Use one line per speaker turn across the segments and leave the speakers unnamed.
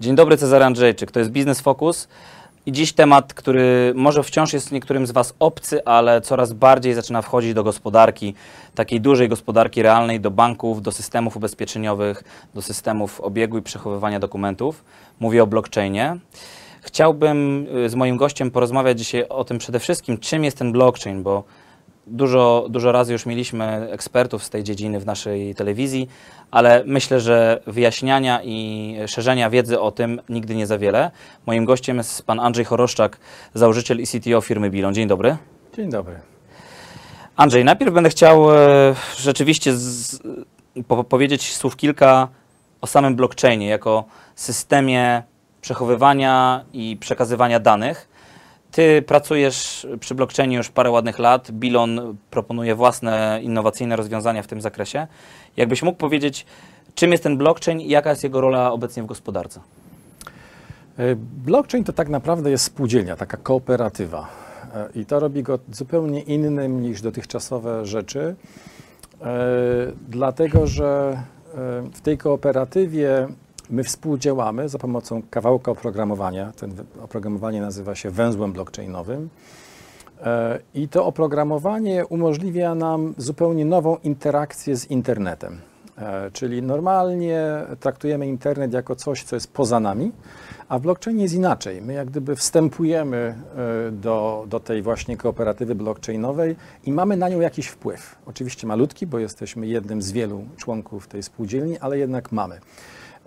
Dzień dobry, Cezary Andrzejczyk. To jest Biznes Focus. I dziś temat, który może wciąż jest niektórym z Was obcy, ale coraz bardziej zaczyna wchodzić do gospodarki, takiej dużej gospodarki realnej, do banków, do systemów ubezpieczeniowych, do systemów obiegu i przechowywania dokumentów. Mówię o blockchainie. Chciałbym y, z moim gościem porozmawiać dzisiaj o tym przede wszystkim, czym jest ten blockchain, bo Dużo, dużo razy już mieliśmy ekspertów z tej dziedziny w naszej telewizji, ale myślę, że wyjaśniania i szerzenia wiedzy o tym nigdy nie za wiele. Moim gościem jest pan Andrzej Choroszczak, założyciel i CTO firmy Bilon. Dzień dobry.
Dzień dobry.
Andrzej, najpierw będę chciał e, rzeczywiście z, po, powiedzieć słów kilka o samym blockchainie jako systemie przechowywania i przekazywania danych. Ty pracujesz przy blockchainie już parę ładnych lat. Bilon proponuje własne innowacyjne rozwiązania w tym zakresie. Jakbyś mógł powiedzieć, czym jest ten blockchain i jaka jest jego rola obecnie w gospodarce?
E, blockchain to tak naprawdę jest spółdzielnia, taka kooperatywa. E, I to robi go zupełnie innym niż dotychczasowe rzeczy, e, dlatego że w tej kooperatywie My współdziałamy za pomocą kawałka oprogramowania. Ten oprogramowanie nazywa się węzłem blockchainowym. E, I to oprogramowanie umożliwia nam zupełnie nową interakcję z internetem. E, czyli normalnie traktujemy internet jako coś, co jest poza nami, a w blockchainie jest inaczej. My jak gdyby wstępujemy e, do, do tej właśnie kooperatywy blockchainowej i mamy na nią jakiś wpływ. Oczywiście malutki, bo jesteśmy jednym z wielu członków tej spółdzielni, ale jednak mamy.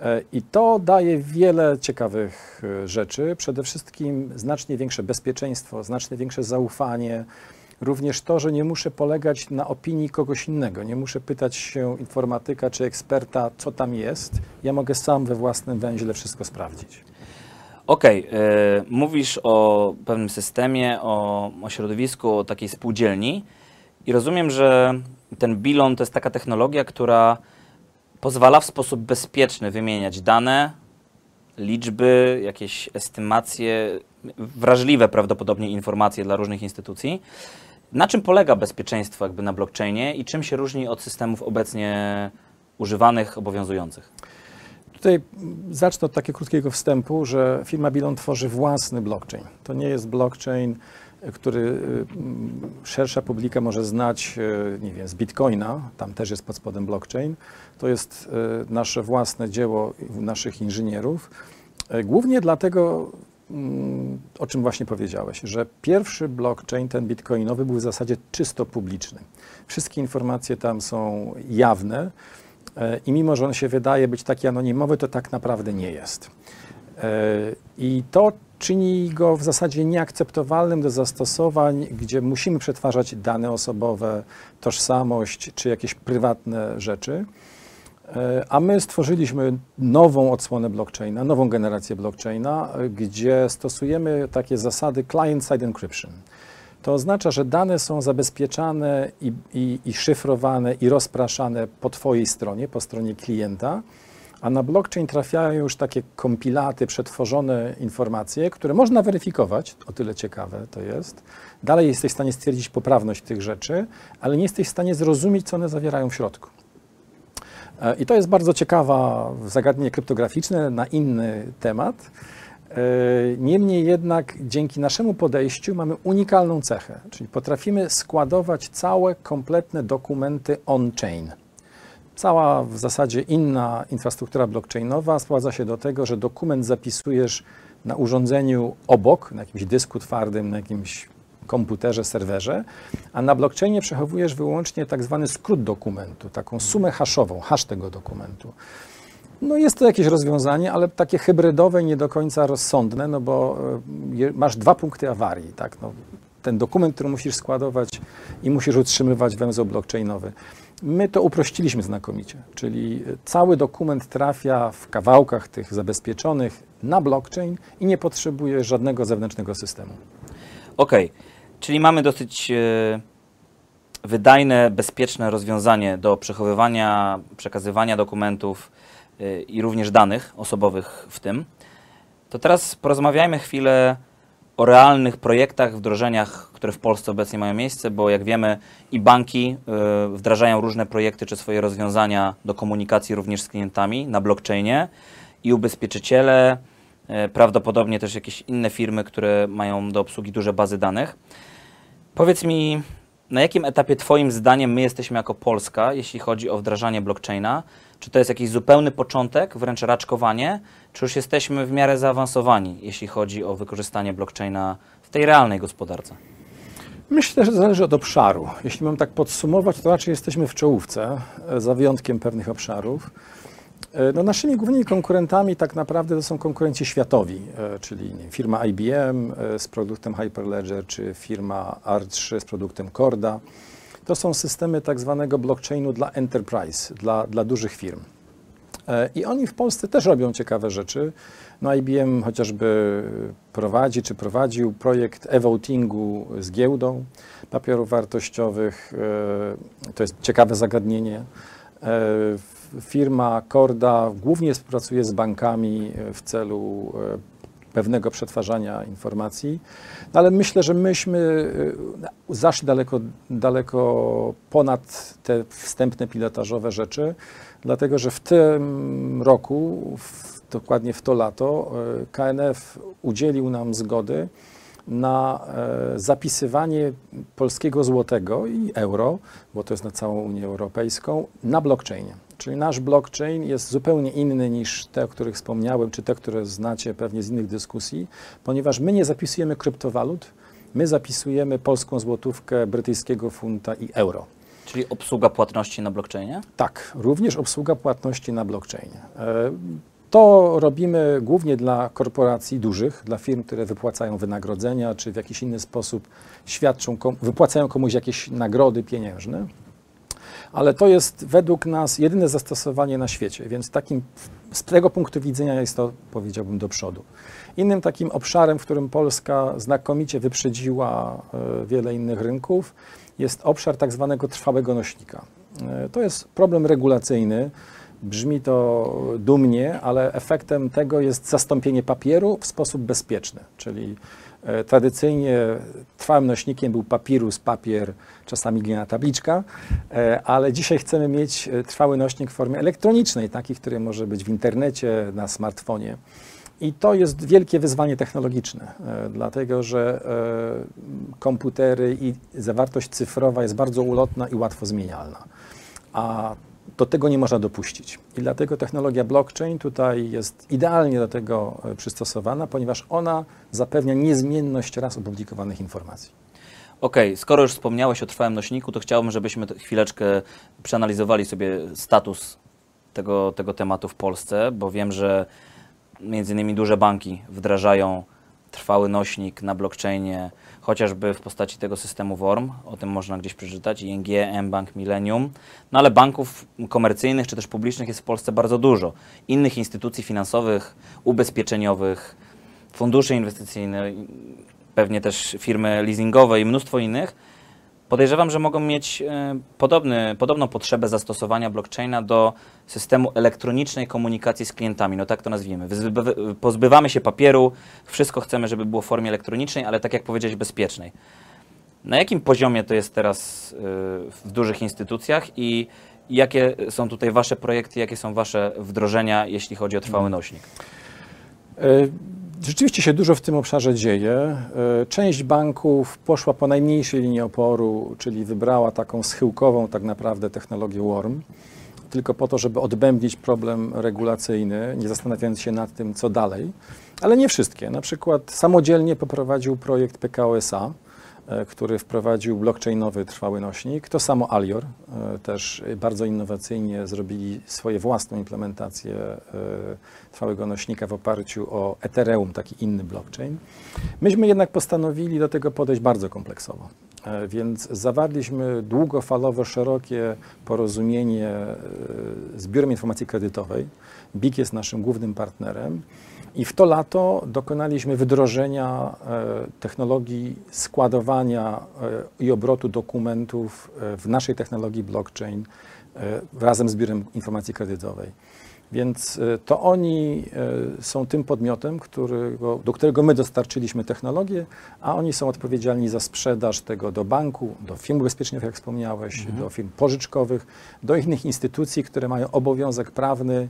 E, I to daje wiele ciekawych e, rzeczy. Przede wszystkim znacznie większe bezpieczeństwo, znacznie większe zaufanie. Również to, że nie muszę polegać na opinii kogoś innego. Nie muszę pytać się informatyka czy eksperta, co tam jest. Ja mogę sam we własnym węźle wszystko sprawdzić.
Okej, okay, mówisz o pewnym systemie, o, o środowisku, o takiej spółdzielni i rozumiem, że ten bilon to jest taka technologia, która pozwala w sposób bezpieczny wymieniać dane, liczby, jakieś estymacje, wrażliwe prawdopodobnie informacje dla różnych instytucji. Na czym polega bezpieczeństwo jakby na blockchainie i czym się różni od systemów obecnie używanych, obowiązujących?
Tutaj zacznę od takiego krótkiego wstępu, że firma Bilon tworzy własny blockchain. To nie jest blockchain który y, szersza publika może znać, y, nie wiem, z Bitcoina, tam też jest pod spodem blockchain. To jest y, nasze własne dzieło naszych inżynierów. Głównie dlatego, mm, o czym właśnie powiedziałeś, że pierwszy blockchain, ten bitcoinowy, był w zasadzie czysto publiczny. Wszystkie informacje tam są jawne i mimo, że on się wydaje być taki anonimowy, to tak naprawdę nie jest. I to czyni go w zasadzie nieakceptowalnym do zastosowań, gdzie musimy przetwarzać dane osobowe, tożsamość czy jakieś prywatne rzeczy. E, a my stworzyliśmy nową odsłonę blockchaina, nową generację blockchaina, gdzie stosujemy takie zasady client-side encryption. To oznacza, że dane są zabezpieczane i, i, i szyfrowane i rozpraszane po Twojej stronie, po stronie klienta a na blockchain trafiają już takie kompilaty, przetworzone informacje, które można weryfikować, o tyle ciekawe to jest. Dalej jesteś w stanie stwierdzić poprawność tych rzeczy, ale nie jesteś w stanie zrozumieć, co one zawierają w środku. E, I to jest bardzo ciekawa zagadnienie kryptograficzne na inny temat. E, niemniej jednak dzięki naszemu podejściu mamy unikalną cechę, czyli potrafimy składować całe kompletne dokumenty on-chain. Cała w zasadzie inna infrastruktura blockchainowa sprowadza się do tego, że dokument zapisujesz na urządzeniu obok, na jakimś dysku twardym, na jakimś komputerze, serwerze, a na blockchainie przechowujesz wyłącznie tak zwany skrót dokumentu, taką sumę haszową, hash tego dokumentu. No jest to jakieś rozwiązanie, ale takie hybrydowe, nie do końca rozsądne, no bo e, masz dwa punkty awarii, tak? No, ten dokument, który musisz składować i musisz utrzymywać węzeł blockchainowy. My to uprościliśmy znakomicie, czyli cały dokument trafia w kawałkach tych zabezpieczonych na blockchain i nie potrzebuje żadnego zewnętrznego systemu.
Okej, okay. czyli mamy dosyć e, wydajne, bezpieczne rozwiązanie do przechowywania, przekazywania dokumentów e, i również danych osobowych w tym. To teraz porozmawiajmy chwilę o realnych projektach, wdrożeniach, które w Polsce obecnie mają miejsce, bo jak wiemy i banki y, wdrażają różne projekty czy swoje rozwiązania do komunikacji również z klientami na blockchainie i ubezpieczyciele, y, prawdopodobnie też jakieś inne firmy, które mają do obsługi duże bazy danych. Powiedz mi, na jakim etapie Twoim zdaniem my jesteśmy jako Polska, jeśli chodzi o wdrażanie blockchaina? Czy to jest jakiś zupełny początek, wręcz raczkowanie, czy już jesteśmy w miarę zaawansowani, jeśli chodzi o wykorzystanie blockchaina w tej realnej gospodarce?
Myślę, że zależy od obszaru. Jeśli mam tak podsumować, to raczej jesteśmy w czołówce, e, za wyjątkiem pewnych obszarów. E, No naszymi głównymi konkurentami tak naprawdę to są konkurenci światowi, e, czyli firma IBM e, z produktem Hyperledger, czy firma R3 z produktem Corda. To są systemy tak zwanego blockchainu dla enterprise, dla, dla dużych firm. I oni w Polsce też robią ciekawe rzeczy. No IBM chociażby prowadzi czy prowadził projekt e-votingu z giełdą papierów wartościowych. To jest ciekawe zagadnienie. Firma Corda głównie współpracuje z bankami e, w celu e, pewnego przetwarzania informacji, no ale myślę, że myśmy e, zaszli daleko, daleko ponad te wstępne pilotażowe rzeczy, dlatego że w tym roku, w, dokładnie w to lato, KNF udzielił nam zgody na zapisywanie polskiego złotego i euro, bo to jest na całą Unię Europejską, na blockchainie. Czyli nasz blockchain jest zupełnie inny niż te, o których wspomniałem, czy te, które znacie pewnie z innych dyskusji, ponieważ my nie zapisujemy kryptowalut, my zapisujemy polską złotówkę, brytyjskiego funta i euro.
Czyli obsługa płatności na blockchainie?
Tak, również obsługa płatności na blockchainie. E, To robimy głównie dla korporacji dużych, dla firm, które wypłacają wynagrodzenia, czy w jakiś inny sposób świadczą, wypłacają komuś jakieś nagrody pieniężne. Ale to jest według nas jedyne zastosowanie na świecie, więc takim, z tego punktu widzenia jest to, powiedziałbym, do przodu. Innym takim obszarem, w którym Polska znakomicie wyprzedziła e, wiele innych rynków, jest obszar tak zwanego trwałego nośnika. E, To jest problem regulacyjny. Brzmi to dumnie, ale efektem tego jest zastąpienie papieru w sposób bezpieczny, czyli e, tradycyjnie trwałym nośnikiem był papirus, papier, czasami glina tabliczka, e, ale dzisiaj chcemy mieć e, trwały nośnik w formie elektronicznej, taki, który może być w internecie, na smartfonie. I to jest wielkie wyzwanie technologiczne, dlatego że komputery i zawartość cyfrowa jest bardzo ulotna i łatwo zmienialna. A do tego nie można dopuścić. I dlatego technologia blockchain tutaj jest idealnie do tego e, przystosowana, ponieważ ona zapewnia niezmienność raz opublikowanych informacji.
Okej, skoro już wspomniałeś o trwałym nośniku, to chciałbym, żebyśmy chwileczkę przeanalizowali sobie status tego, tego tematu w Polsce, bo wiem, że między innymi duże banki wdrażają trwały nośnik na blockchainie, chociażby w postaci tego systemu WORM, o tym można gdzieś przeczytać, ING, mBank, Millennium, no ale banków komercyjnych czy też publicznych jest w Polsce bardzo dużo. Innych instytucji finansowych, ubezpieczeniowych, funduszy inwestycyjne, pewnie też firmy leasingowe i mnóstwo innych, podejrzewam, że mogą mieć e, podobny, podobną potrzebę zastosowania blockchaina do systemu elektronicznej komunikacji z klientami, no tak to nazwijmy. Pozbywamy się papieru, wszystko chcemy, żeby było w formie elektronicznej, ale tak jak powiedziałeś, bezpiecznej. Na jakim poziomie to jest teraz e, w dużych instytucjach i jakie są tutaj Wasze projekty, jakie są Wasze wdrożenia, jeśli chodzi o trwały nośnik?
E, Rzeczywiście się dużo w tym obszarze dzieje. E, Część banków poszła po najmniejszej linii oporu, czyli wybrała taką schyłkową tak naprawdę technologię WORM, tylko po to, żeby odbębnić problem regulacyjny, nie zastanawiając się nad tym, co dalej. Ale nie wszystkie. Na przykład samodzielnie poprowadził projekt PKO SA, e, który wprowadził blockchainowy trwały nośnik. To samo Alior, e, też bardzo innowacyjnie zrobili swoje własną implementację e, trwałego nośnika w oparciu o Ethereum, taki inny blockchain. Myśmy jednak postanowili do tego podejść bardzo kompleksowo. E, Więc zawarliśmy długofalowo szerokie porozumienie e, z Biurem Informacji Kredytowej. BIK jest naszym głównym partnerem. I w to lato dokonaliśmy wdrożenia e, technologii składowania i obrotu dokumentów w naszej technologii blockchain razem z Biurem Informacji Kredytowej. Więc y, to oni y, są tym podmiotem, którego, do którego my dostarczyliśmy technologię, a oni są odpowiedzialni za sprzedaż tego do banku, do firm ubezpieczeniowych, jak wspomniałeś, do firm pożyczkowych, do innych instytucji, które mają obowiązek prawny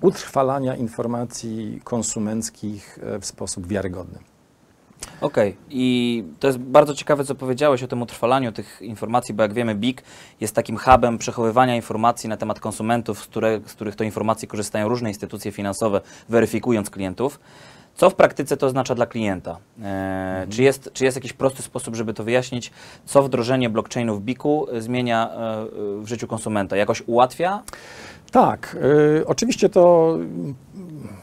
utrwalania informacji konsumenckich e, w sposób wiarygodny.
Okej, i to jest bardzo ciekawe, co powiedziałeś o tym utrwalaniu tych informacji, bo jak wiemy, BIG jest takim hubem przechowywania informacji na temat konsumentów, z, które, z których to informacji korzystają różne instytucje finansowe, weryfikując klientów. Co w praktyce to oznacza dla klienta? E, czy, jest, czy jest jakiś prosty sposób, żeby to wyjaśnić, co wdrożenie blockchainu w BIG-u zmienia e, w życiu konsumenta? Jakoś ułatwia?
Tak, y, oczywiście to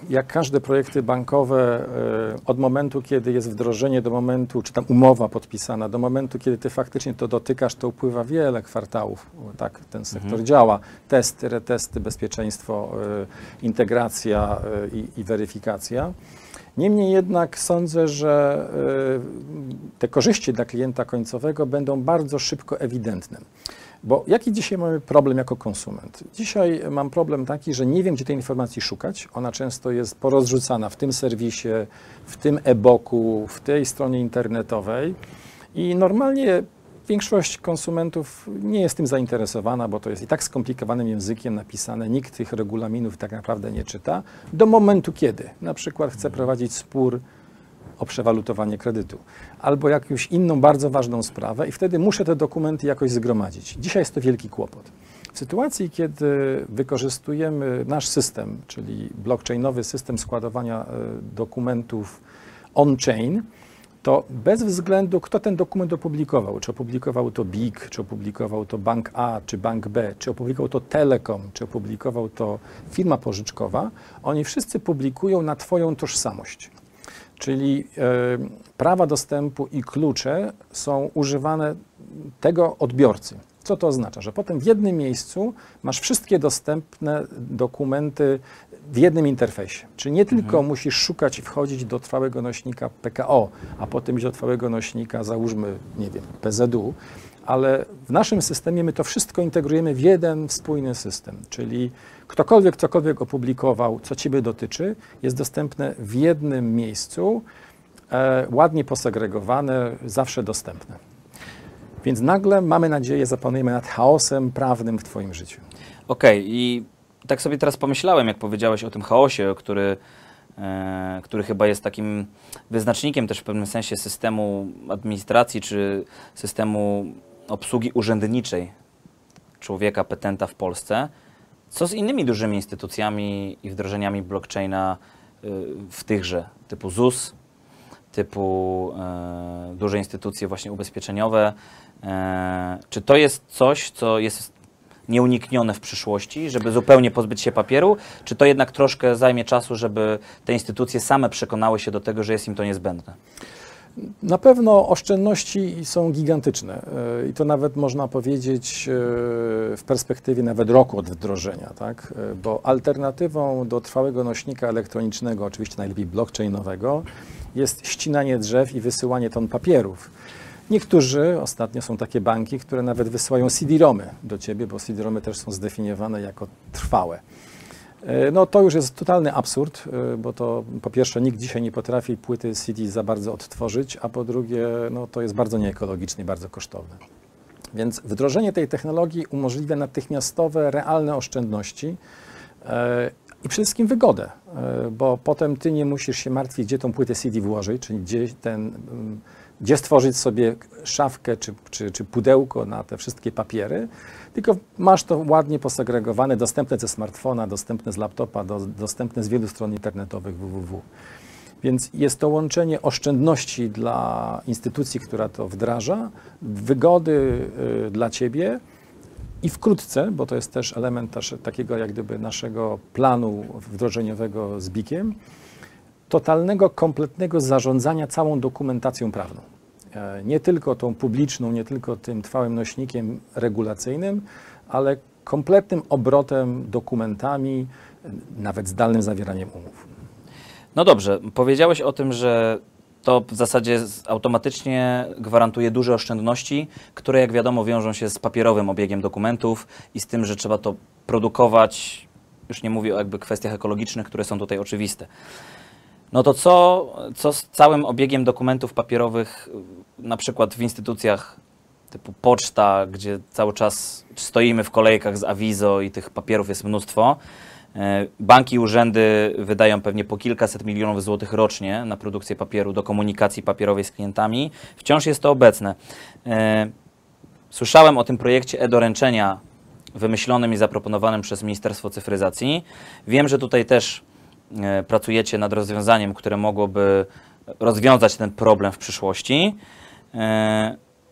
jak każde projekty bankowe, y, od momentu, kiedy jest wdrożenie, do momentu, czy tam umowa podpisana, do momentu, kiedy ty faktycznie to dotykasz, to upływa wiele kwartałów. Tak ten sektor działa. Testy, retesty, bezpieczeństwo, y, integracja y, i, i weryfikacja. Niemniej jednak sądzę, że y, te korzyści dla klienta końcowego będą bardzo szybko ewidentne. Bo jaki dzisiaj mamy problem jako konsument? Dzisiaj mam problem taki, że nie wiem, gdzie tej informacji szukać. Ona często jest porozrzucana w tym serwisie, w tym e-booku, w tej stronie internetowej. I normalnie większość konsumentów nie jest tym zainteresowana, bo to jest i tak skomplikowanym językiem napisane. Nikt tych regulaminów tak naprawdę nie czyta. Do momentu, kiedy na przykład chce prowadzić spór o przewalutowanie kredytu, albo jakąś inną bardzo ważną sprawę i wtedy muszę te dokumenty jakoś zgromadzić. Dzisiaj jest to wielki kłopot. W sytuacji, kiedy wykorzystujemy nasz system, czyli blockchainowy system składowania e, dokumentów on-chain, to bez względu, kto ten dokument opublikował, czy opublikował to BIG, czy opublikował to bank A, czy bank B, czy opublikował to Telekom, czy opublikował to firma pożyczkowa, oni wszyscy publikują na Twoją tożsamość. Czyli e, prawa dostępu i klucze są używane tego odbiorcy. Co to oznacza? Że potem w jednym miejscu masz wszystkie dostępne dokumenty w jednym interfejsie. Czyli nie tylko musisz szukać i wchodzić do trwałego nośnika PKO, a potem iść do trwałego nośnika, załóżmy, nie wiem, PZU, ale w naszym systemie my to wszystko integrujemy w jeden spójny system, czyli ktokolwiek cokolwiek opublikował, co Ciebie dotyczy, jest dostępne w jednym miejscu, e, ładnie posegregowane, zawsze dostępne. Więc nagle mamy nadzieję, zapanujemy nad chaosem prawnym w Twoim życiu.
Okej, i tak sobie teraz pomyślałem, jak powiedziałeś o tym chaosie, który, e, który chyba jest takim wyznacznikiem też w pewnym sensie systemu administracji czy systemu obsługi urzędniczej człowieka, petenta w Polsce. Co z innymi dużymi instytucjami i wdrożeniami blockchaina y, w tychże, typu ZUS, typu e, duże instytucje właśnie ubezpieczeniowe? E, czy to jest coś, co jest nieuniknione w przyszłości, żeby zupełnie pozbyć się papieru, czy to jednak troszkę zajmie czasu, żeby te instytucje same przekonały się do tego, że jest im to niezbędne?
Na pewno oszczędności są gigantyczne e, i to nawet można powiedzieć e, w perspektywie nawet roku od wdrożenia, tak? E, bo alternatywą do trwałego nośnika elektronicznego, oczywiście najlepiej blockchainowego, jest ścinanie drzew i wysyłanie ton papierów. Niektórzy, ostatnio są takie banki, które nawet wysyłają CD-ROMy do ciebie, bo CD-ROMy też są zdefiniowane jako trwałe. E, No to już jest totalny absurd, e, bo to po pierwsze nikt dzisiaj nie potrafi płyty CD za bardzo odtworzyć, a po drugie no, to jest bardzo nieekologiczne i bardzo kosztowne. Więc wdrożenie tej technologii umożliwia natychmiastowe, realne oszczędności e, i przede wszystkim wygodę, e, bo potem ty nie musisz się martwić, gdzie tą płytę CD włożyć, czyli gdzie, ten, mm, gdzie stworzyć sobie szafkę czy, czy, czy pudełko na te wszystkie papiery, tylko masz to ładnie posegregowane, dostępne ze smartfona, dostępne z laptopa, do, dostępne z wielu stron internetowych www. Więc jest to łączenie oszczędności dla instytucji, która to wdraża, wygody y, dla ciebie i wkrótce, bo to jest też element też takiego jak gdyby naszego planu wdrożeniowego z BIK-iem, totalnego, kompletnego zarządzania całą dokumentacją prawną. E, Nie tylko tą publiczną, nie tylko tym trwałym nośnikiem regulacyjnym, ale kompletnym obrotem dokumentami, nawet zdalnym zawieraniem umów.
No dobrze, powiedziałeś o tym, że to w zasadzie automatycznie gwarantuje duże oszczędności, które jak wiadomo wiążą się z papierowym obiegiem dokumentów i z tym, że trzeba to produkować już nie mówię o jakby kwestiach ekologicznych, które są tutaj oczywiste. No to co, co z całym obiegiem dokumentów papierowych, na przykład w instytucjach typu poczta, gdzie cały czas stoimy w kolejkach z awizo i tych papierów jest mnóstwo. E, Banki i urzędy wydają pewnie po kilkaset milionów złotych rocznie na produkcję papieru do komunikacji papierowej z klientami. Wciąż jest to obecne. E, Słyszałem o tym projekcie e-doręczenia wymyślonym i zaproponowanym przez Ministerstwo Cyfryzacji. Wiem, że tutaj też e, pracujecie nad rozwiązaniem, które mogłoby rozwiązać ten problem w przyszłości.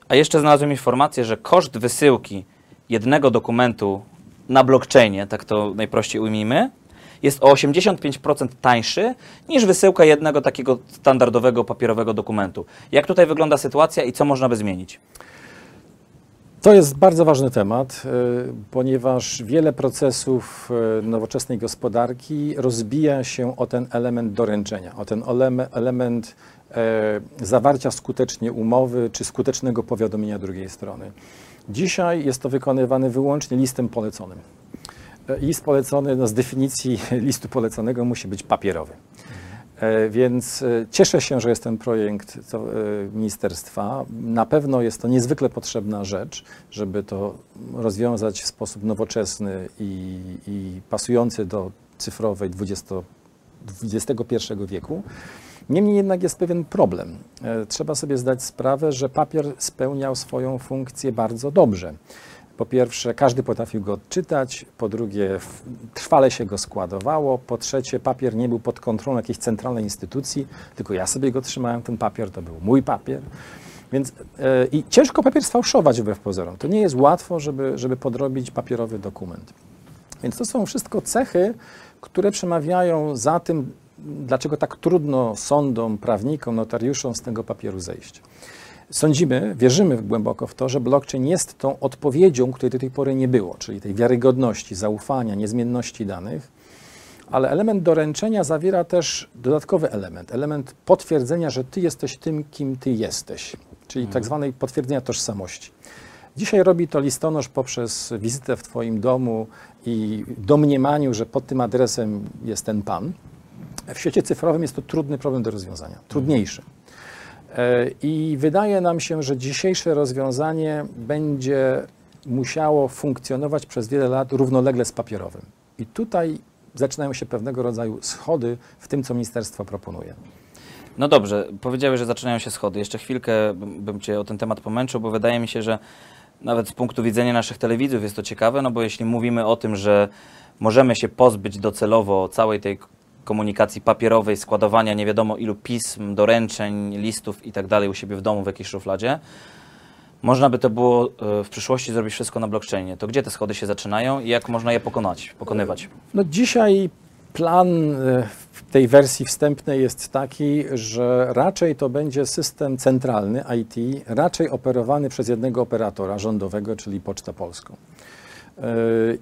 A jeszcze znalazłem informację, że koszt wysyłki jednego dokumentu na blockchainie, tak to najprościej ujmijmy, jest o 85% tańszy niż wysyłka jednego takiego standardowego papierowego dokumentu. Jak tutaj wygląda sytuacja i co można by zmienić?
To jest bardzo ważny temat, y, ponieważ wiele procesów y, nowoczesnej gospodarki rozbija się o ten element doręczenia, o ten eleme- element e, zawarcia skutecznie umowy czy skutecznego powiadomienia drugiej strony. Dzisiaj jest to wykonywane wyłącznie listem poleconym. E, List polecony no z definicji listu poleconego musi być papierowy. E, Więc e, cieszę się, że jest ten projekt ministerstwa. Na pewno jest to niezwykle potrzebna rzecz, żeby to rozwiązać w sposób nowoczesny i, i pasujący do cyfrowej 20, XXI wieku. Niemniej jednak jest pewien problem. E, Trzeba sobie zdać sprawę, że papier spełniał swoją funkcję bardzo dobrze. Po pierwsze, każdy potrafił go odczytać, po drugie, trwale się go składowało, po trzecie, papier nie był pod kontrolą jakiejś centralnej instytucji, tylko ja sobie go trzymałem, ten papier to był mój papier. Więc e, i ciężko papier sfałszować wbrew pozorom. To nie jest łatwo, żeby, żeby podrobić papierowy dokument. Więc to są wszystko cechy, które przemawiają za tym, dlaczego tak trudno sądom, prawnikom, notariuszom z tego papieru zejść. Sądzimy, wierzymy głęboko w to, że blockchain jest tą odpowiedzią, której do tej pory nie było, czyli tej wiarygodności, zaufania, niezmienności danych. Ale element doręczenia zawiera też dodatkowy element, element potwierdzenia, że ty jesteś tym, kim ty jesteś, czyli tak zwanej potwierdzenia tożsamości. Dzisiaj robi to listonosz poprzez wizytę w Twoim domu i domniemaniu, że pod tym adresem jest ten pan. W świecie cyfrowym jest to trudny problem do rozwiązania, trudniejszy. E, I wydaje nam się, że dzisiejsze rozwiązanie będzie musiało funkcjonować przez wiele lat równolegle z papierowym. I tutaj zaczynają się pewnego rodzaju schody w tym, co ministerstwo proponuje.
No dobrze, powiedziałeś, że zaczynają się schody. Jeszcze chwilkę bym, Cię o ten temat pomęczył, bo wydaje mi się, że nawet z punktu widzenia naszych telewidzów jest to ciekawe, no bo jeśli mówimy o tym, że możemy się pozbyć docelowo całej tej komunikacji papierowej, składowania nie wiadomo ilu pism, doręczeń, listów i tak dalej u siebie w domu w jakiejś szufladzie, można by to było e, w przyszłości zrobić wszystko na blockchainie. To gdzie te schody się zaczynają i jak można je pokonać, pokonywać?
No dzisiaj plan e, w tej wersji wstępnej jest taki, że raczej to będzie system centralny IT, raczej operowany przez jednego operatora rządowego, czyli Pocztę Polską. E,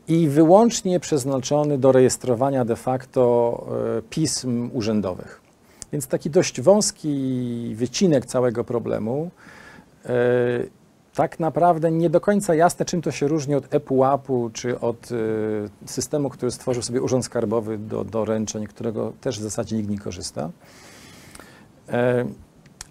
I wyłącznie przeznaczony do rejestrowania de facto e, pism urzędowych. Więc taki dość wąski wycinek całego problemu. E, tak naprawdę nie do końca jasne, czym to się różni od ePUAP-u czy od systemu, który stworzył sobie Urząd Skarbowy do doręczeń, którego też w zasadzie nikt nie korzysta.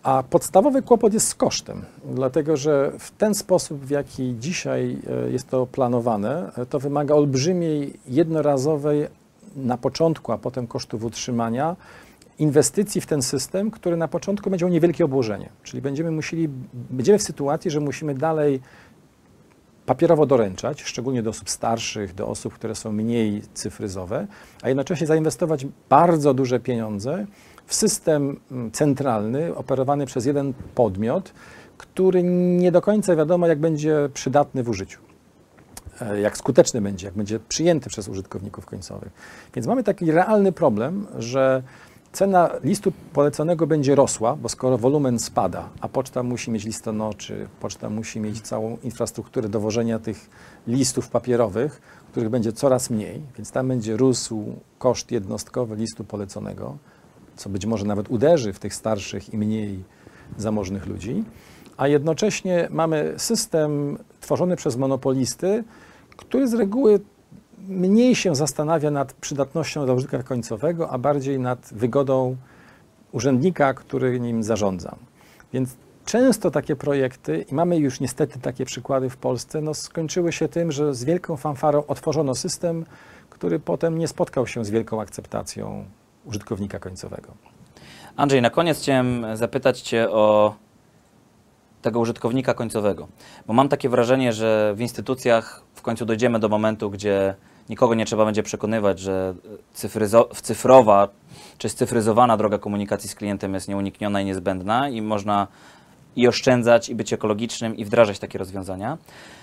A podstawowy kłopot jest z kosztem, dlatego że w ten sposób, w jaki dzisiaj e, jest to planowane, e, to wymaga olbrzymiej, jednorazowej na początku, a potem kosztów utrzymania inwestycji w ten system, który na początku będzie miał niewielkie obłożenie. Czyli będziemy musieli, będziemy w sytuacji, że musimy dalej papierowo doręczać, szczególnie do osób starszych, do osób, które są mniej cyfryzowe, a jednocześnie zainwestować bardzo duże pieniądze w system mm, centralny operowany przez jeden podmiot, który nie do końca wiadomo, jak będzie przydatny w użyciu e, jak skuteczny będzie, jak będzie przyjęty przez użytkowników końcowych. Więc mamy taki realny problem, że cena listu poleconego będzie rosła, bo skoro wolumen spada, a poczta musi mieć listonoszy, poczta musi mieć całą infrastrukturę dowożenia tych listów papierowych, których będzie coraz mniej, więc tam będzie rósł koszt jednostkowy listu poleconego, co być może nawet uderzy w tych starszych i mniej zamożnych ludzi, a jednocześnie mamy system tworzony przez monopolisty, który z reguły mniej się zastanawia nad przydatnością użytkownika końcowego, a bardziej nad wygodą urzędnika, który nim zarządza. Więc często takie projekty, i mamy już niestety takie przykłady w Polsce, no skończyły się tym, że z wielką fanfarą otworzono system, który potem nie spotkał się z wielką akceptacją użytkownika końcowego.
Andrzej, na koniec chciałem zapytać Cię o tego użytkownika końcowego, bo mam takie wrażenie, że w instytucjach w końcu dojdziemy do momentu, gdzie nikogo nie trzeba będzie przekonywać, że cyfryzo- cyfrowa czy scyfryzowana droga komunikacji z klientem jest nieunikniona i niezbędna i można i oszczędzać, i być ekologicznym, i wdrażać takie rozwiązania.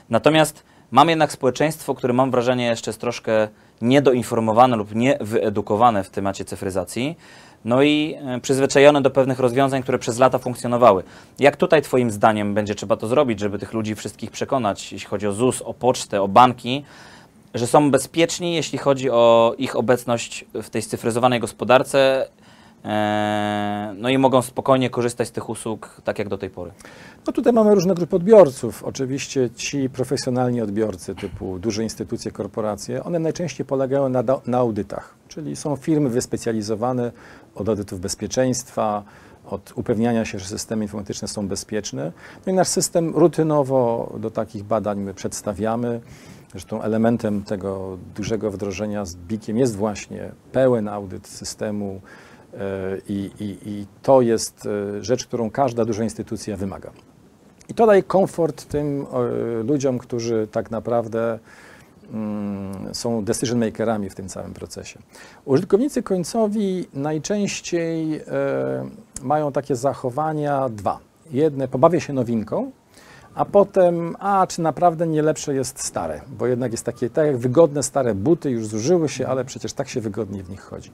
Natomiast mamy jednak społeczeństwo, które mam wrażenie jeszcze jest troszkę niedoinformowane lub niewyedukowane w temacie cyfryzacji, no i e, przyzwyczajone do pewnych rozwiązań, które przez lata funkcjonowały. Jak tutaj Twoim zdaniem będzie trzeba to zrobić, żeby tych ludzi wszystkich przekonać, jeśli chodzi o ZUS, o pocztę, o banki, że są bezpieczni, jeśli chodzi o ich obecność w tej scyfryzowanej gospodarce, no i mogą spokojnie korzystać z tych usług, tak jak do tej pory.
No tutaj mamy różne grupy odbiorców. Oczywiście ci profesjonalni odbiorcy typu duże instytucje, korporacje, one najczęściej polegają na, na audytach, czyli są firmy wyspecjalizowane od audytów bezpieczeństwa, od upewniania się, że systemy informatyczne są bezpieczne. No i nasz system rutynowo do takich badań my przedstawiamy. Zresztą elementem tego dużego wdrożenia z BIK-iem jest właśnie pełen audyt systemu i, i, i to jest e, rzecz, którą każda duża instytucja wymaga. I to daje komfort tym e, ludziom, którzy tak naprawdę mm, są decision makerami w tym całym procesie. Użytkownicy końcowi najczęściej e, mają takie zachowania dwa. Jedne, pobawię się nowinką, a potem, a czy naprawdę nie lepsze jest stare, bo jednak jest takie, tak jak wygodne stare buty już zużyły się, ale przecież tak się wygodnie w nich chodzi.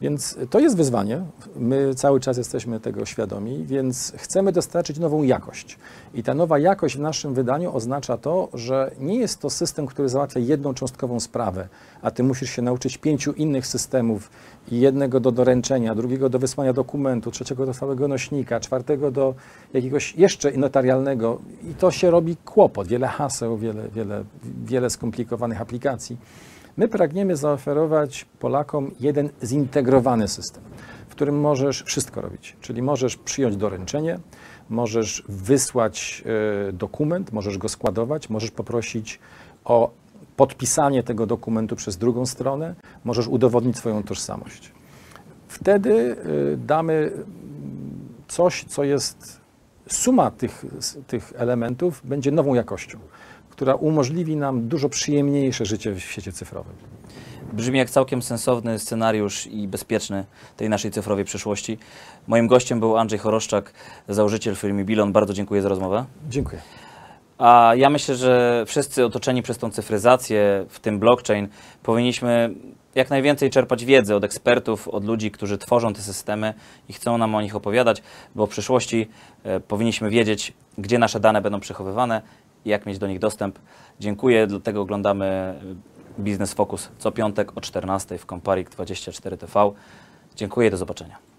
Więc to jest wyzwanie. My cały czas jesteśmy tego świadomi, więc chcemy dostarczyć nową jakość. I ta nowa jakość w naszym wydaniu oznacza to, że nie jest to system, który załatwia jedną cząstkową sprawę, a ty musisz się nauczyć pięciu innych systemów jednego do doręczenia, drugiego do wysłania dokumentu, trzeciego do całego nośnika, czwartego do jakiegoś jeszcze notarialnego. I to się robi kłopot, wiele haseł, wiele, wiele, wiele skomplikowanych aplikacji. My pragniemy zaoferować Polakom jeden zintegrowany system, w którym możesz wszystko robić. Czyli możesz przyjąć doręczenie, możesz wysłać e, dokument, możesz go składować, możesz poprosić o podpisanie tego dokumentu przez drugą stronę, możesz udowodnić swoją tożsamość. Wtedy e, damy coś, co jest suma tych, tych elementów, będzie nową jakością która umożliwi nam dużo przyjemniejsze życie w świecie cyfrowym.
Brzmi jak całkiem sensowny scenariusz i bezpieczny tej naszej cyfrowej przyszłości. Moim gościem był Andrzej Choroszczak, założyciel firmy Bilon. Bardzo dziękuję za rozmowę.
Dziękuję.
A ja myślę, że wszyscy otoczeni przez tą cyfryzację, w tym blockchain, powinniśmy jak najwięcej czerpać wiedzy od ekspertów, od ludzi, którzy tworzą te systemy i chcą nam o nich opowiadać, bo w przyszłości e, powinniśmy wiedzieć, gdzie nasze dane będą przechowywane jak mieć do nich dostęp. Dziękuję, dlatego oglądamy Biznes Focus co piątek o 14 w Comparik 24 TV. Dziękuję, do zobaczenia.